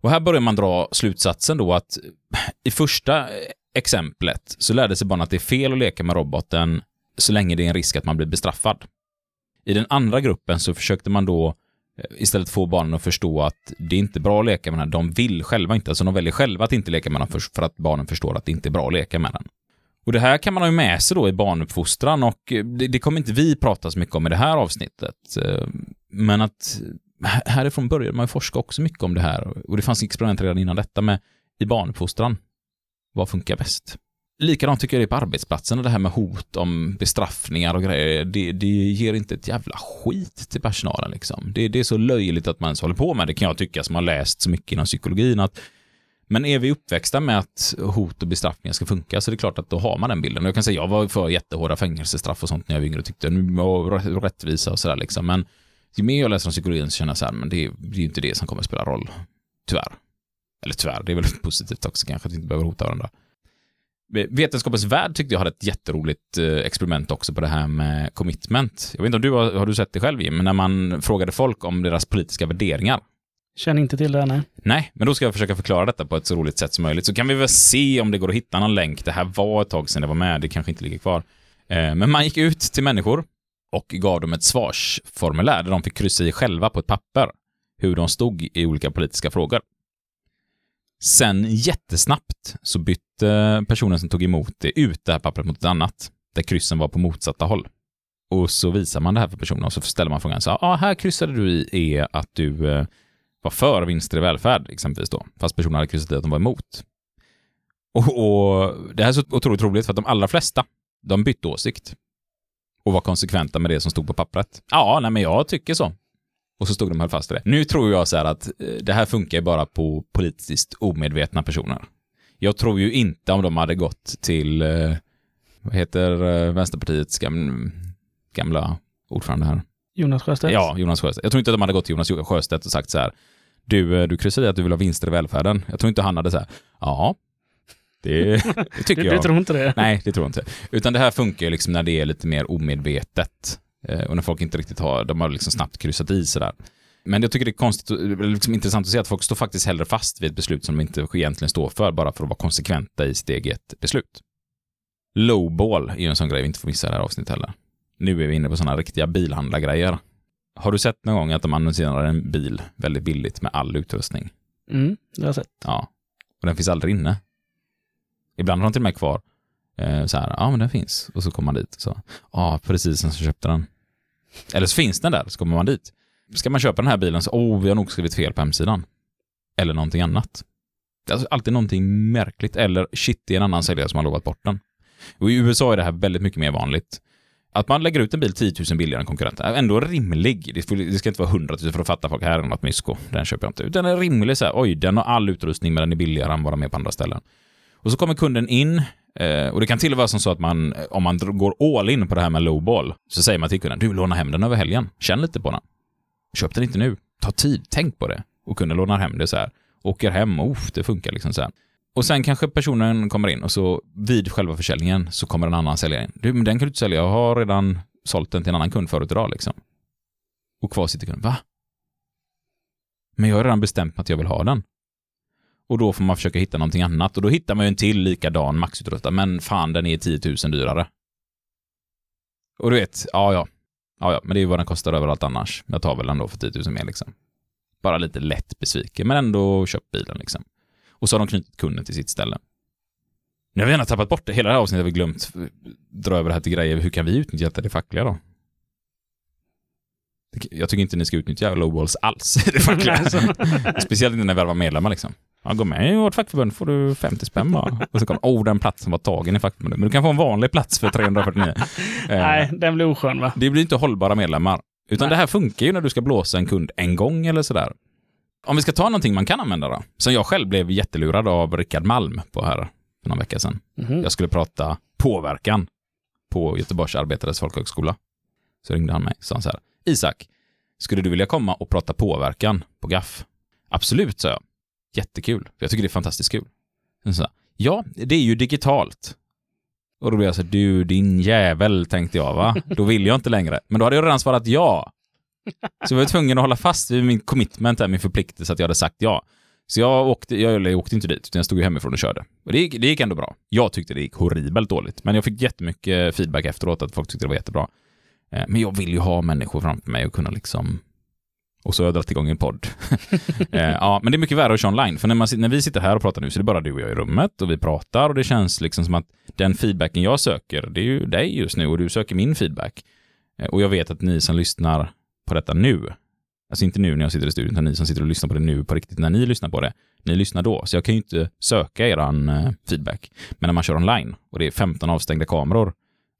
Och här börjar man dra slutsatsen då att *sniffs* i första eh, exemplet så lärde sig barnen att det är fel att leka med roboten så länge det är en risk att man blir bestraffad. I den andra gruppen så försökte man då Eh, istället få barnen att förstå att det är inte bra att leka med den. De vill själva inte, alltså de väljer själva att inte leka med den för, att barnen förstår att det inte är bra att leka med den. Och det här kan man ha med sig då i barnuppfostran och eh, det, det kommer inte vi prata så mycket om i det här avsnittet. Eh, men att härifrån började man ju forska också mycket om det här och det fanns experiment redan innan detta med i barnuppfostran. Vad funkar bäst? Likadant tycker jag det är på arbetsplatsen, det här med hot om bestraffningar och grejer. Det, det ger inte ett jävla skit till personalen liksom. Det, det är så löjligt att man ens håller på med det kan jag tycka som har läst så mycket inom psykologin. Att, men är vi uppväxta med att hot och bestraffningar ska funka så är det klart att då har man den bilden. Jag kan säga jag var för jättehårda fängelsestraff och sånt när jag var yngre och tyckte nu var rättvisa och sådär liksom. Men ju mer jag läser om psykologin så känner jag så här, men det, det är ju inte det som kommer att spela roll. Tyvärr. Eller tyvärr, det är väl *laughs* positivt också kanske att vi inte behöver hota varandra. Vetenskapens värld tyckte jag hade ett jätteroligt eh, experiment också på det här med commitment. Jag vet inte om du har, har du sett det själv Jim, men när man frågade folk om deras politiska värderingar. Känner inte till det, nej. Nej, men då ska jag försöka förklara detta på ett så roligt sätt som möjligt. Så kan vi väl se om det går att hitta någon länk. Det här var ett tag sedan det var med, det kanske inte ligger kvar. Eh, Men man gick ut till människor och gav dem ett svarsformulär där de fick kryssa i själva på ett papper hur de stod i olika politiska frågor. Sen jättesnabbt så bytte personen som tog emot det ut det här pappret mot ett annat, där kryssen var på motsatta håll. Och så visar man det här för personen och så ställer man frågan så här, ah, här kryssade du i är att du eh, var för vinster i välfärd, exempelvis då, fast personen hade kryssat i att de var emot. Och, och det här är så otroligt roligt för att de allra flesta, de bytte åsikt. Och var konsekventa med det som stod på pappret. Ja, nej men jag tycker så. Och så stod de höll fast det. Nu tror jag så här att eh, det här funkar bara på politiskt omedvetna personer. Jag tror ju inte om de hade gått till, eh, vad heter eh, Vänsterpartiets gamla, gamla ordförande här? Jonas Sjöstedt? Ja, Jonas Sjöstedt. Jag tror inte att de hade gått till Jonas Sjöstedt och sagt så här, du, du kryssar i att du vill ha vinster i välfärden. Jag tror inte han hade så här, ja, det, det *laughs* tycker Du, jag. du tror inte det? Nej, det tror jag inte. Utan det här funkar ju liksom när det är lite mer omedvetet. Eh, och när folk inte riktigt har, de har liksom snabbt kryssat i sådär. Men jag tycker det är konstigt, liksom intressant att se att folk står faktiskt hellre fast vid ett beslut som de inte egentligen står för, bara för att vara konsekventa i sitt eget beslut. Lowball är ju en sån grej vi inte får missa i det här avsnittet heller. Nu är vi inne på sådana riktiga bilhandlargrejer. Har du sett någon gång att de annonserar en bil väldigt billigt med all utrustning? Mm, det har jag sett. Ja. Och den finns aldrig inne. Ibland har de till och med kvar eh, så här, ja men den finns. Och så kommer man dit och så, ja precis som köpte den. Eller så finns den där, så kommer man dit. Ska man köpa den här bilen så, åh vi har nog skrivit fel på hemsidan. Eller någonting annat. Det är alltså alltid någonting märkligt. Eller shit, det är en annan säljare som har lovat bort den. Och i USA är det här väldigt mycket mer vanligt. Att man lägger ut en bil 10 000 billigare än konkurrenten är ändå rimlig. Det, det ska inte vara 100 000 för att fatta folk, här är något mysko, den köper jag inte. Utan den är rimlig så här, oj, den har all utrustning men den är billigare än vad de är på andra ställen. Och så kommer kunden in, eh, och det kan till och med vara som så att man, eh, om man går all in på det här med lowball, så säger man till kunden, du lånar hem den över helgen, känn lite på den. Köp den inte nu, ta tid, tänk på det. Och kunden lånar hem det så här, åker hem, och det funkar liksom så här. Och sen kanske personen kommer in och så vid själva försäljningen så kommer en annan säljare in. Du, men den kan du inte sälja, jag har redan sålt den till en annan kund förut idag liksom. Och kvar sitter kunden, va? Men jag har redan bestämt mig att jag vill ha den. Och då får man försöka hitta någonting annat. Och då hittar man ju en till likadan maxutrustad, men fan den är 10 000 dyrare. Och du vet, ja ja. Ja ja, men det är ju vad den kostar överallt annars. Jag tar väl den då för 10 000 mer liksom. Bara lite lätt besviken, men ändå köpt bilen liksom. Och så har de knutit kunden till sitt ställe. Nu har vi gärna tappat bort det. Hela det här avsnittet har vi glömt dra över det här till grejer. Hur kan vi utnyttja det fackliga då? Jag tycker inte ni ska utnyttja lowballs alls i det fackliga. *laughs* Speciellt inte när vi värvar medlemmar liksom. Ja, gå med i vårt fackförbund får du 50 spänn bara. Och så kommer, oh den platsen var tagen i fackförbundet. Men du kan få en vanlig plats för 349. *laughs* Eh, Nej, den blir oskön va? det blir inte hållbara medlemmar. Utan Nej. det här funkar ju när du ska blåsa en kund en gång eller sådär. Om vi ska ta någonting man kan använda då. Som jag själv blev jättelurad av Rickard Malm på här för någon vecka sedan. Mhm. Jag skulle prata påverkan på Göteborgs Arbetares Folkhögskola. Så ringde han mig och sa så här. Isak, skulle du vilja komma och prata påverkan på GAF? Absolut, sa jag. Jättekul. Jag tycker det är fantastiskt kul. Sa ja, det är ju digitalt. Och då blev jag så här, du din jävel, tänkte jag va. Då vill jag inte längre. Men då hade jag redan svarat ja. Så jag var tvungen att hålla fast vid min commitment, min förpliktelse att jag hade sagt ja. Så jag åkte, jag, jag åkte inte dit, utan jag stod hemifrån och körde. Och det gick, det gick ändå bra. Jag tyckte det gick horribelt dåligt, men jag fick jättemycket feedback efteråt, att folk tyckte det var jättebra. Eh, Men jag vill ju ha människor framför mig och kunna liksom... Och så har jag dragit igång en podd. *laughs* Eh, ja, men det är mycket värre att köra online, för när, man, när vi sitter här och pratar nu så är det bara du och jag i rummet och vi pratar och det känns liksom som att den feedbacken jag söker, det är ju dig just nu och du söker min feedback. Eh, Och jag vet att ni som lyssnar på detta nu, alltså inte nu när jag sitter i studion, utan ni som sitter och lyssnar på det nu på riktigt när ni lyssnar på det, ni lyssnar då. Så jag kan ju inte söka eran feedback. Men när man kör online och det är 15 avstängda kameror,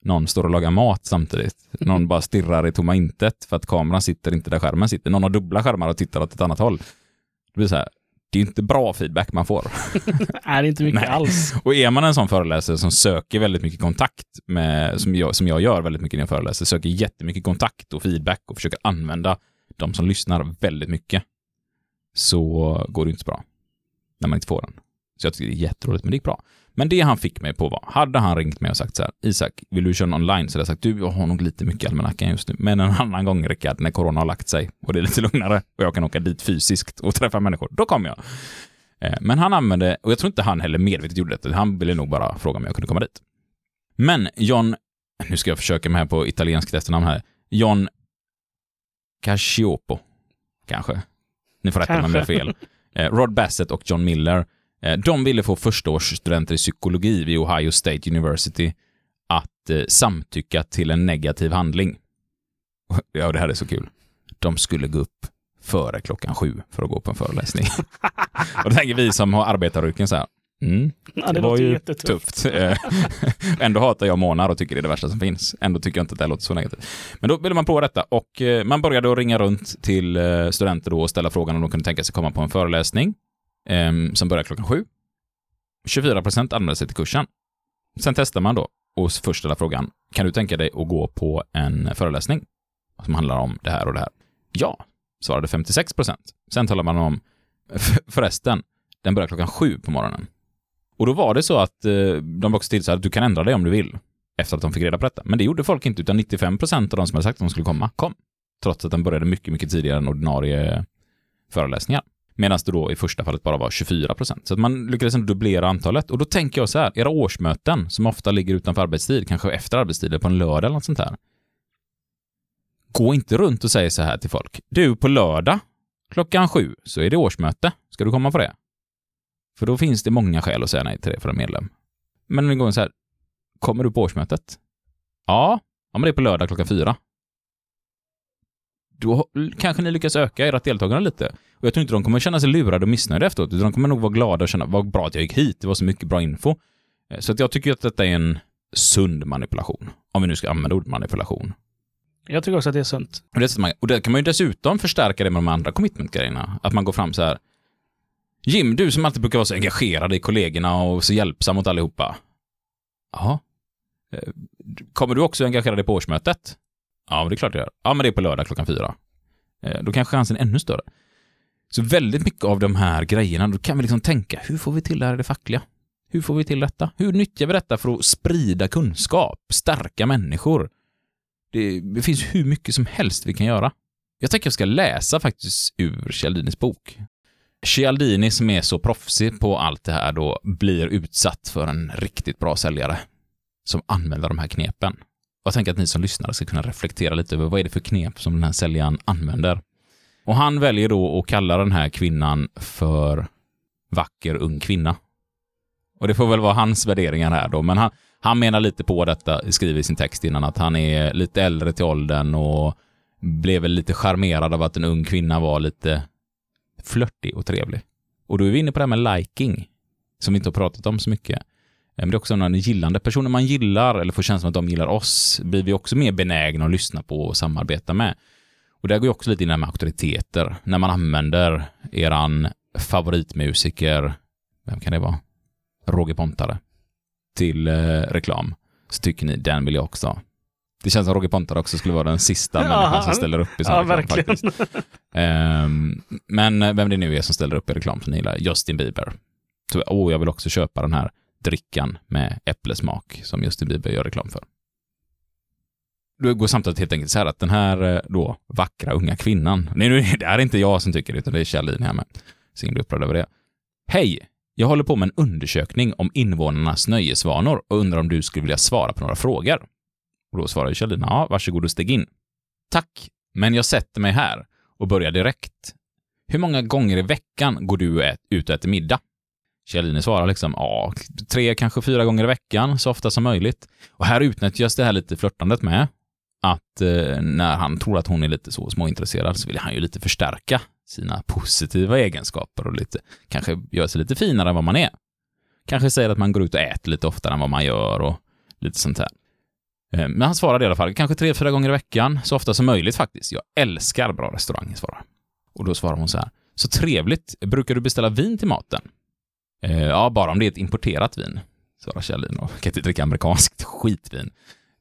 någon står och lagar mat samtidigt, någon bara stirrar i tomma intet för att kameran sitter inte där skärmen sitter, någon har dubbla skärmar och tittar åt ett annat håll. Det blir så här, det är inte bra feedback man får. *laughs* Nej, det är inte mycket Nej. alls. Och är man en sån föreläsare som söker väldigt mycket kontakt med, som jag, som jag gör väldigt mycket när jag föreläser, söker jättemycket kontakt och feedback och försöker använda de som lyssnar väldigt mycket, så går det inte så bra. När man inte får den. Så jag tycker det är jätteroligt, men det gick bra. Men det han fick mig på var, hade han ringt mig och sagt så här, Isak, vill du köra online? Så hade jag sagt, du, jag har nog lite mycket almanackan just nu, men en annan gång, Rickard, när corona har lagt sig och det är lite lugnare och jag kan åka dit fysiskt och träffa människor, då kommer jag. Eh, Men han använde, och jag tror inte han heller medvetet gjorde det, han ville nog bara fråga om jag kunde komma dit. Men John, nu ska jag försöka mig här på italienskt efternamn här, John Cacioppo, kanske. Ni får rätta mig om jag har fel. Eh, Rod Bassett och John Miller, de ville få förstaårsstudenter i psykologi vid Ohio State University att eh, samtycka till en negativ handling. *laughs* Ja, det här är så kul. De skulle gå upp före klockan sju för att gå på en föreläsning. *laughs* och då tänker vi som har arbetaryrken så här, mm, Ja, det, var ju jättetufft. tufft. Eh, *laughs* Ändå hatar jag månar och tycker det är det värsta som finns. Ändå tycker jag inte att det låter så negativt. Men då ville man prova detta och eh, man började att ringa runt till eh, studenter då och ställa frågan om de kunde tänka sig komma på en föreläsning eh, som börjar klockan sju. 24 procent anmälde sig till kursen. Sen testar man då och först ställa frågan, kan du tänka dig att gå på en föreläsning som handlar om det här och det här? Ja, svarade 56 procent. Sen talar man om, förresten, den börjar klockan sju på morgonen. Och då var det så att eh, de var också till så här att du kan ändra dig om du vill. Efter att de fick reda på detta. Men det gjorde folk inte, utan 95 procent av de som hade sagt att de skulle komma, kom. Trots att den började mycket, mycket tidigare än ordinarie föreläsningar. Medan det då i första fallet bara var 24%. Så att man lyckades ändå dubblera antalet. Och då tänker jag så här, era årsmöten, som ofta ligger utanför arbetstid, kanske efter arbetstid, på en lördag eller något sånt här. Gå inte runt och säg så här till folk. Du, på lördag klockan sju så är det årsmöte. Ska du komma på det? För då finns det många skäl att säga nej till det för en medlem. Men om det går så här, kommer du på årsmötet? Ja, ja men det är på lördag klockan fyra. Då kanske ni lyckas öka ert deltagande lite. Och jag tror inte de kommer känna sig lurade och missnöjda efteråt, utan de kommer nog vara glada och känna vad bra att jag gick hit, det var så mycket bra info. Eh, Så att jag tycker att detta är en sund manipulation. Om vi nu ska använda ordet manipulation. Jag tycker också att det är sunt. Och det, och det kan man ju dessutom förstärka det med de andra commitment-grejerna. Att man går fram så här. Jim, du som alltid brukar vara så engagerad i kollegorna och så hjälpsam mot allihopa. Ja. Eh, Kommer du också engagera dig på årsmötet? Ja, men det är klart jag gör. Ja, men det är på lördag klockan fyra. Eh, Då kanske chansen är ännu större. Så väldigt mycket av de här grejerna, då kan vi liksom tänka, hur får vi till det här i det fackliga? Hur får vi till detta? Hur nyttjar vi detta för att sprida kunskap, stärka människor? Det, det finns hur mycket som helst vi kan göra. Jag tänker jag ska läsa faktiskt ur Cialdinis bok. Cialdini som är så proffsig på allt det här då blir utsatt för en riktigt bra säljare som använder de här knepen. Jag tänker att ni som lyssnar ska kunna reflektera lite över vad är det för knep som den här säljaren använder. Och han väljer då att kalla den här kvinnan för vacker ung kvinna. Och det får väl vara hans värderingar här då, men han, han menar lite på detta, skriver i sin text innan, att han är lite äldre till åldern och blev väl lite charmerad av att en ung kvinna var lite flörtig och trevlig. Och då är vi inne på det här med liking, som vi inte har pratat om så mycket. Eh, Men det är också någon gillande. Personer man gillar, eller får känslan att de gillar oss, blir vi också mer benägna att lyssna på och samarbeta med. Och där går ju också lite in det här med auktoriteter. När man använder eran favoritmusiker, vem kan det vara? Roger Pontare, till eh, reklam, så tycker ni den vill jag också ha. Det känns som Roger Pontare också skulle vara den sista Ja, människan som ställer upp i sån Ja, reklam verkligen. faktiskt. Ehm, men vem det nu är som ställer upp i reklam som ni gillar, Justin Bieber. Så, åh, jag vill också köpa den här drickan med äpplesmak som Justin Bieber gör reklam för. Då går samtalet helt enkelt så här att den här eh, då vackra unga kvinnan, nej, nu- *laughs* det är inte jag som tycker det, utan det är Kjellin här med. Så ingen blir upprörd över det. Hej! Jag håller på med en undersökning om invånarnas nöjesvanor och undrar om du skulle vilja svara på några frågor. Och då svarar Kjellin, ja, varsågod och steg in. Tack, men jag sätter mig här och börjar direkt. Hur många gånger i veckan går du ut och äter middag? Kjellin svarar liksom, ja, tre, kanske fyra gånger i veckan, så ofta som möjligt. Och här utnyttjas det här lite flörtandet med att eh, när han tror att hon är lite så småintresserad så vill han ju lite förstärka sina positiva egenskaper och lite, kanske göra sig lite finare än vad man är. Kanske säger att man går ut och äter lite oftare än vad man gör och lite sånt här. Eh, Men han svarade i alla fall, kanske tre, fyra gånger i veckan, så ofta som möjligt faktiskt. Jag älskar bra restauranger, svarar Och då svarar hon så här, så trevligt, brukar du beställa vin till maten? Eh, ja, bara om det är ett importerat vin, svarar Kjellin och kan inte dricka amerikanskt skitvin.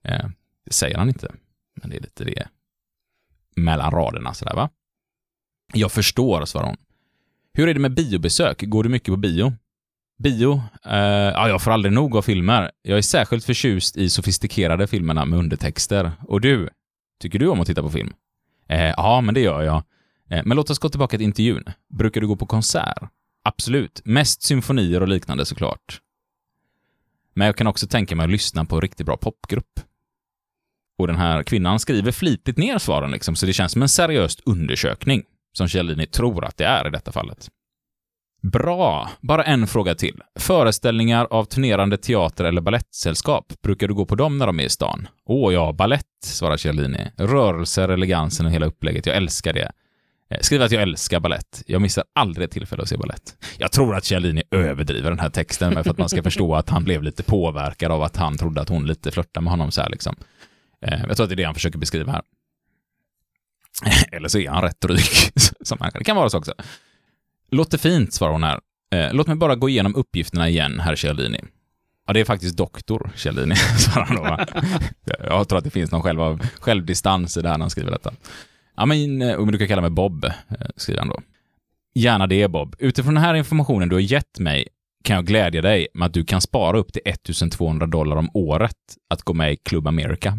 Eh, det säger han inte, men det är lite det mellan raderna sådär va. Jag förstår, svarar hon. Hur är det med biobesök? Går du mycket på bio? Bio? Eh, ja, jag får aldrig nog av filmer. Jag är särskilt förtjust i sofistikerade filmerna med undertexter. Och du? Tycker du om att titta på film? Eh, ja, men det gör jag. Eh, men låt oss gå tillbaka till intervjun. Brukar du gå på konsert? Absolut. Mest symfonier och liknande såklart. Men jag kan också tänka mig att lyssna på en riktigt bra popgrupp. Och den här kvinnan skriver flitigt ner svaren, liksom, så det känns som en seriös undersökning, som Cialdini tror att det är i detta fallet. Bra! Bara en fråga till. Föreställningar av turnerande teater eller ballettsällskap, brukar du gå på dem när de är i stan? Åh ja, ballett, svarar Cialdini. Rörelser, elegansen och hela upplägget. Jag älskar det. Eh, Skriv att jag älskar ballett. Jag missar aldrig ett tillfälle att se ballett. Jag tror att Kjellini överdriver den här texten med för att man ska *laughs* förstå att han blev lite påverkad av att han trodde att hon lite flörtade med honom så här liksom. Eh, Jag tror att det är det han försöker beskriva här. *laughs* Eller så är han rätt dryg. *laughs* Som han, det kan vara så också. Låter fint, svarar hon här. Eh, Låt mig bara gå igenom uppgifterna igen, herr Kjellini. Ja, det är faktiskt doktor Kjellini, svarar han då. Jag tror att det finns någon själv av, självdistans i det här när han skriver detta. Ja, eh, men, du kan kalla mig Bob, eh, skriver han då. Gärna det, Bob. Utifrån den här informationen du har gett mig kan jag glädja dig med att du kan spara upp till 1200 dollar om året att gå med i Club America.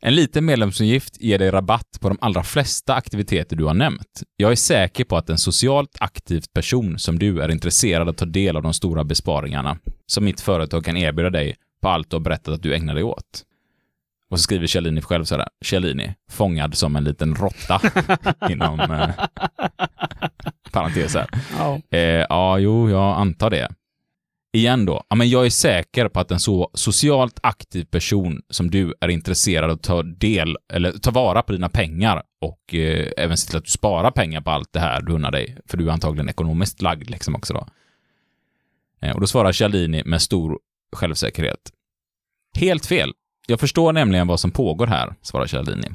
En liten medlemsavgift ger dig rabatt på de allra flesta aktiviteter du har nämnt. Jag är säker på att en socialt aktiv person som du är intresserad av att ta del av de stora besparingarna som mitt företag kan erbjuda dig på allt du har berättat att du ägnar dig åt. Och så skriver Kjellini själv så här, Kjellini, fångad som en liten råtta *laughs* inom eh, parenteser. Ja. Eh, ja, jo, jag antar det. Igen då, ja, men jag är säker på att en så socialt aktiv person som du är intresserad av att ta del, eller ta vara på dina pengar och eh, även se till att du sparar pengar på allt det här du unnar dig, för du är antagligen ekonomiskt lagd liksom också då. Eh, och då svarar Cialdini med stor självsäkerhet. Helt fel. Jag förstår nämligen vad som pågår här, svarar Cialdini.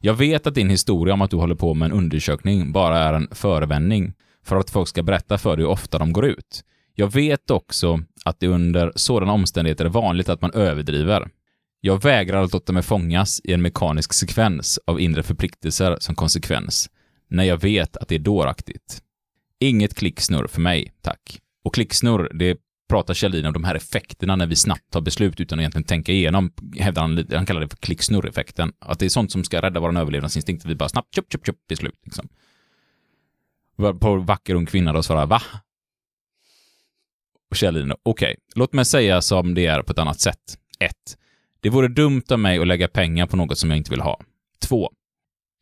Jag vet att din historia om att du håller på med en undersökning bara är en förevändning för att folk ska berätta för dig hur ofta de går ut. Jag vet också att det under sådana omständigheter är vanligt att man överdriver. Jag vägrar att låta mig fångas i en mekanisk sekvens av inre förpliktelser som konsekvens, när jag vet att det är dåraktigt. Inget klicksnurr för mig, tack. Och klicksnurr, det pratar Kjellin om de här effekterna när vi snabbt tar beslut utan att egentligen tänka igenom, hävdar han, lite- han kallar det för klicksnurreffekten. Att det är sånt som ska rädda vår överlevnadsinstinkt, vi bara snabbt, tjup, tjup, tjup, beslut liksom. På vacker ung kvinna då svarar va? Och Kjellin, okej, låt mig säga som det är på ett annat sätt. 1. Det vore dumt av mig att lägga pengar på något som jag inte vill ha. 2.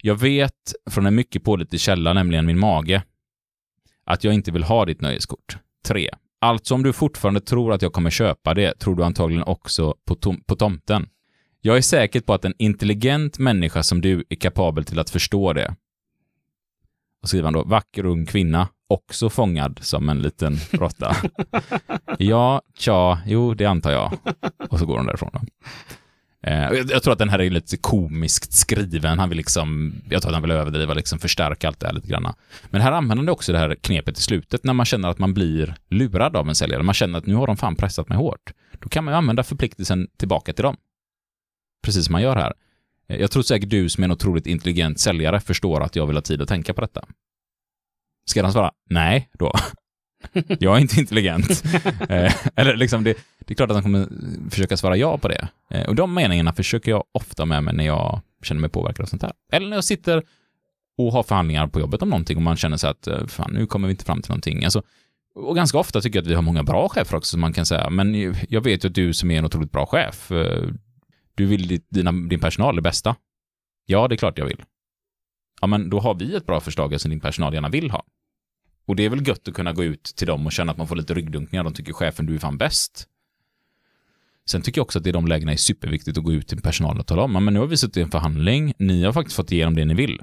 Jag vet från en mycket pålitlig källa, nämligen min mage, att jag inte vill ha ditt nöjeskort. 3. Alltså om du fortfarande tror att jag kommer köpa det, tror du antagligen också på, tom- på tomten. Jag är säker på att en intelligent människa som du är kapabel till att förstå det. Och skriver han då, vacker ung kvinna, också fångad som en liten råtta. *laughs* ja, tja, jo, det antar jag. Och så går hon därifrån då. Eh, jag, jag tror att den här är lite komiskt skriven. Han vill liksom, jag tror att han vill överdriva, liksom förstärka allt det här lite grann. Men här använder han också det här knepet i slutet när man känner att man blir lurad av en säljare. Man känner att nu har de fan pressat mig hårt. Då kan man ju använda förpliktelsen tillbaka till dem. Precis som man gör här. Eh, jag tror säkert du som är en otroligt intelligent säljare förstår att jag vill ha tid att tänka på detta. Ska han svara nej då? *laughs* Jag är inte intelligent. *laughs* Eh, Eller liksom, det, det är klart att han kommer försöka svara ja på det. Eh, Och de meningarna försöker jag ofta med mig när jag känner mig påverkad av sånt här. Eller när jag sitter och har förhandlingar på jobbet om någonting och man känner sig att eh, fan, nu kommer vi inte fram till någonting. Alltså, och ganska ofta tycker jag att vi har många bra chefer också som man kan säga, men jag vet ju att du som är en otroligt bra chef, du vill dina, din personal det bästa. Ja, det är klart jag vill. Ja, men då har vi ett bra förslag som din personal gärna vill ha. Och det är väl gött att kunna gå ut till dem och känna att man får lite ryggdunkningar. De tycker chefen, du är fan bäst. Sen tycker jag också att det i de lägena är superviktigt att gå ut till personalen och tala om, men nu har vi suttit i en förhandling, ni har faktiskt fått igenom det ni vill.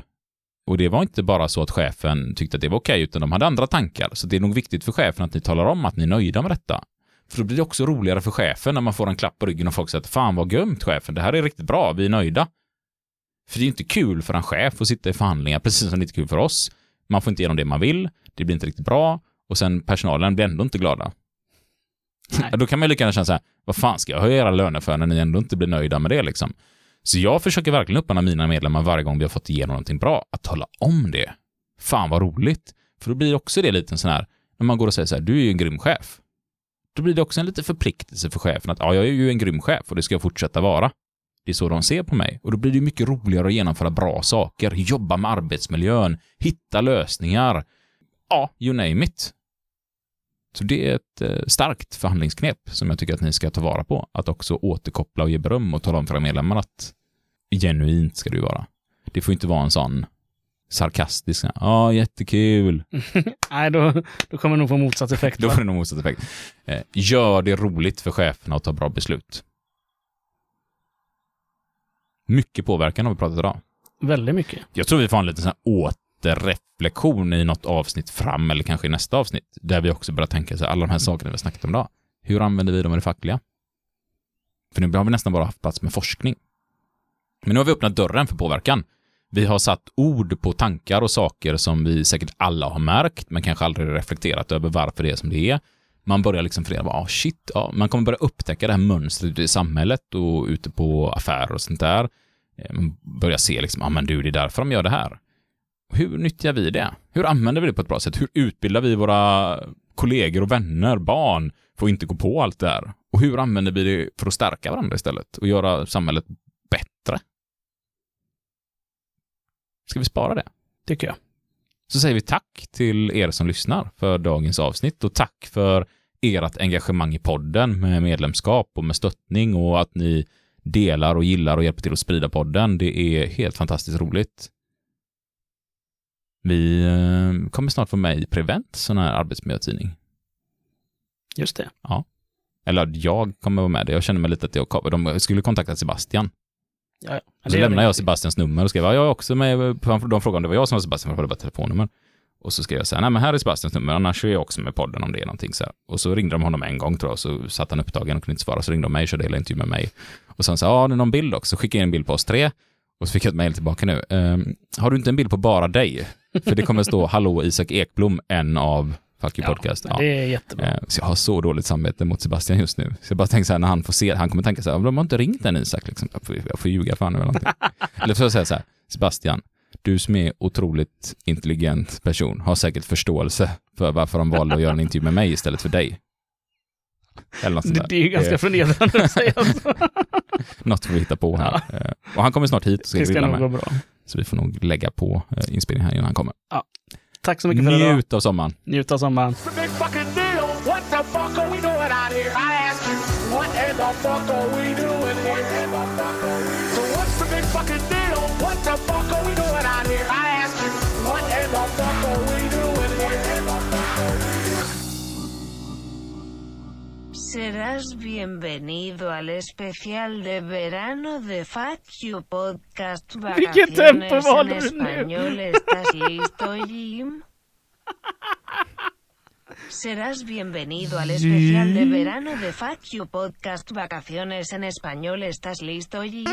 Och det var inte bara så att chefen tyckte att det var okej, utan de hade andra tankar. Så det är nog viktigt för chefen att ni talar om att ni är nöjda med detta. För då blir det också roligare för chefen när man får en klapp på ryggen och folk säger att fan vad gömt chefen, det här är riktigt bra, vi är nöjda. För det är ju inte kul för en chef att sitta i förhandlingar, precis som det är inte kul för oss. Man får inte igenom det man vill, det blir inte riktigt bra och sen personalen blir ändå inte glada. Ja, Då kan man ju lika gärna känna så här, vad fan ska jag höja era löner för när ni ändå inte blir nöjda med det liksom? Så jag försöker verkligen uppmana mina medlemmar varje gång vi har fått igenom någonting bra, att tala om det. Fan vad roligt. För då blir också det lite en sån här, när man går och säger så här, du är ju en grym chef. Då blir det också en liten förpliktelse för chefen att, ja, jag är ju en grym chef och det ska jag fortsätta vara. Det är så de ser på mig. Och då blir det mycket roligare att genomföra bra saker, jobba med arbetsmiljön, hitta lösningar. Ja, you name it. Så det är ett eh, starkt förhandlingsknep som jag tycker att ni ska ta vara på. Att också återkoppla och ge beröm och tala om för era medlemmar att genuint ska det ju vara. Det får inte vara en sån sarkastisk, ja, jättekul. *laughs* Nej, då, då kommer det nog få motsatt effekt. Då får det nog motsatt effekt. Eh, gör det roligt för cheferna att ta bra beslut. Mycket påverkan har vi pratat idag. Väldigt mycket. Jag tror vi får en liten sån här återreflektion i något avsnitt fram, eller kanske i nästa avsnitt, där vi också börjar tänka så här, alla de här sakerna vi har snackat om idag. Hur använder vi dem i det fackliga? För nu har vi nästan bara haft plats med forskning. Men nu har vi öppnat dörren för påverkan. Vi har satt ord på tankar och saker som vi säkert alla har märkt, men kanske aldrig reflekterat över varför det är som det är. Man börjar liksom fundera, ah, shit, ja. man kommer börja upptäcka det här mönstret i samhället och ute på affärer och sånt där. Eh, Man börjar se liksom, ja ah, men du, det är därför de gör det här. Hur nyttjar vi det? Hur använder vi det på ett bra sätt? Hur utbildar vi våra kollegor och vänner, barn, för att inte gå på allt det här? Och hur använder vi det för att stärka varandra istället och göra samhället bättre? Ska vi spara det? Tycker jag. Så säger vi tack till er som lyssnar för dagens avsnitt och tack för ert engagemang i podden med medlemskap och med stöttning och att ni delar och gillar och hjälper till att sprida podden. Det är helt fantastiskt roligt. Vi eh, kommer snart få med i Prevent, sån här arbetsmiljötidning. Just det. Eller jag kommer vara med. Jag känner mig lite att jag, de skulle kontakta Sebastian. Ja, ja. Så Det lämnade vi. jag Sebastians nummer och skrev att jag är också med. De frågade om det var jag som var Sebastian, för jag hade bara telefonnummer. Och så skrev jag så här, nej men här är Sebastians nummer, annars är jag också med podden om det är någonting så här. Och så ringde de honom en gång tror jag, så satt han upptagen och kunde inte svara, så ringde de mig och körde hela intervjun med mig. Och sen sa ja, det är någon bild också, så skickade jag en bild på oss tre. Och så fick jag ett mejl tillbaka nu. Ehm, har du inte en bild på bara dig? För det kommer stå, *laughs* hallå Isak Ekblom, en av Fuck Ja, Podcast. men Det är jättebra. Eh, Så jag har så dåligt samvete mot Sebastian just nu. Så jag bara tänker så här, när han får se han kommer tänka så här, de har inte ringt än Isak, liksom. jag, får, jag får ljuga för honom eller någonting. *laughs* eller så får jag så här, Sebastian, du som är otroligt intelligent person har säkert förståelse för varför de valde att göra en intervju med mig istället för dig. Eller något sånt Det, där. det är ju ganska Det förnedrande att säga så. *laughs* något får vi hitta på här. Eh, Och han kommer snart hit och ska Det ska grilla med. bra. Så vi får nog lägga på eh, inspelningen här innan han kommer. Tack så mycket för idag. Njut av sommaren. Njut av sommaren. fucking deal. What the fuck are we doing Serás bienvenido al especial de verano de Fuck You Podcast *laughs* Vacaciones en español. ¿Estás listo, Jim? Serás bienvenido al especial de verano de Fuck You Podcast Vacaciones en español. ¿Estás listo, Jim?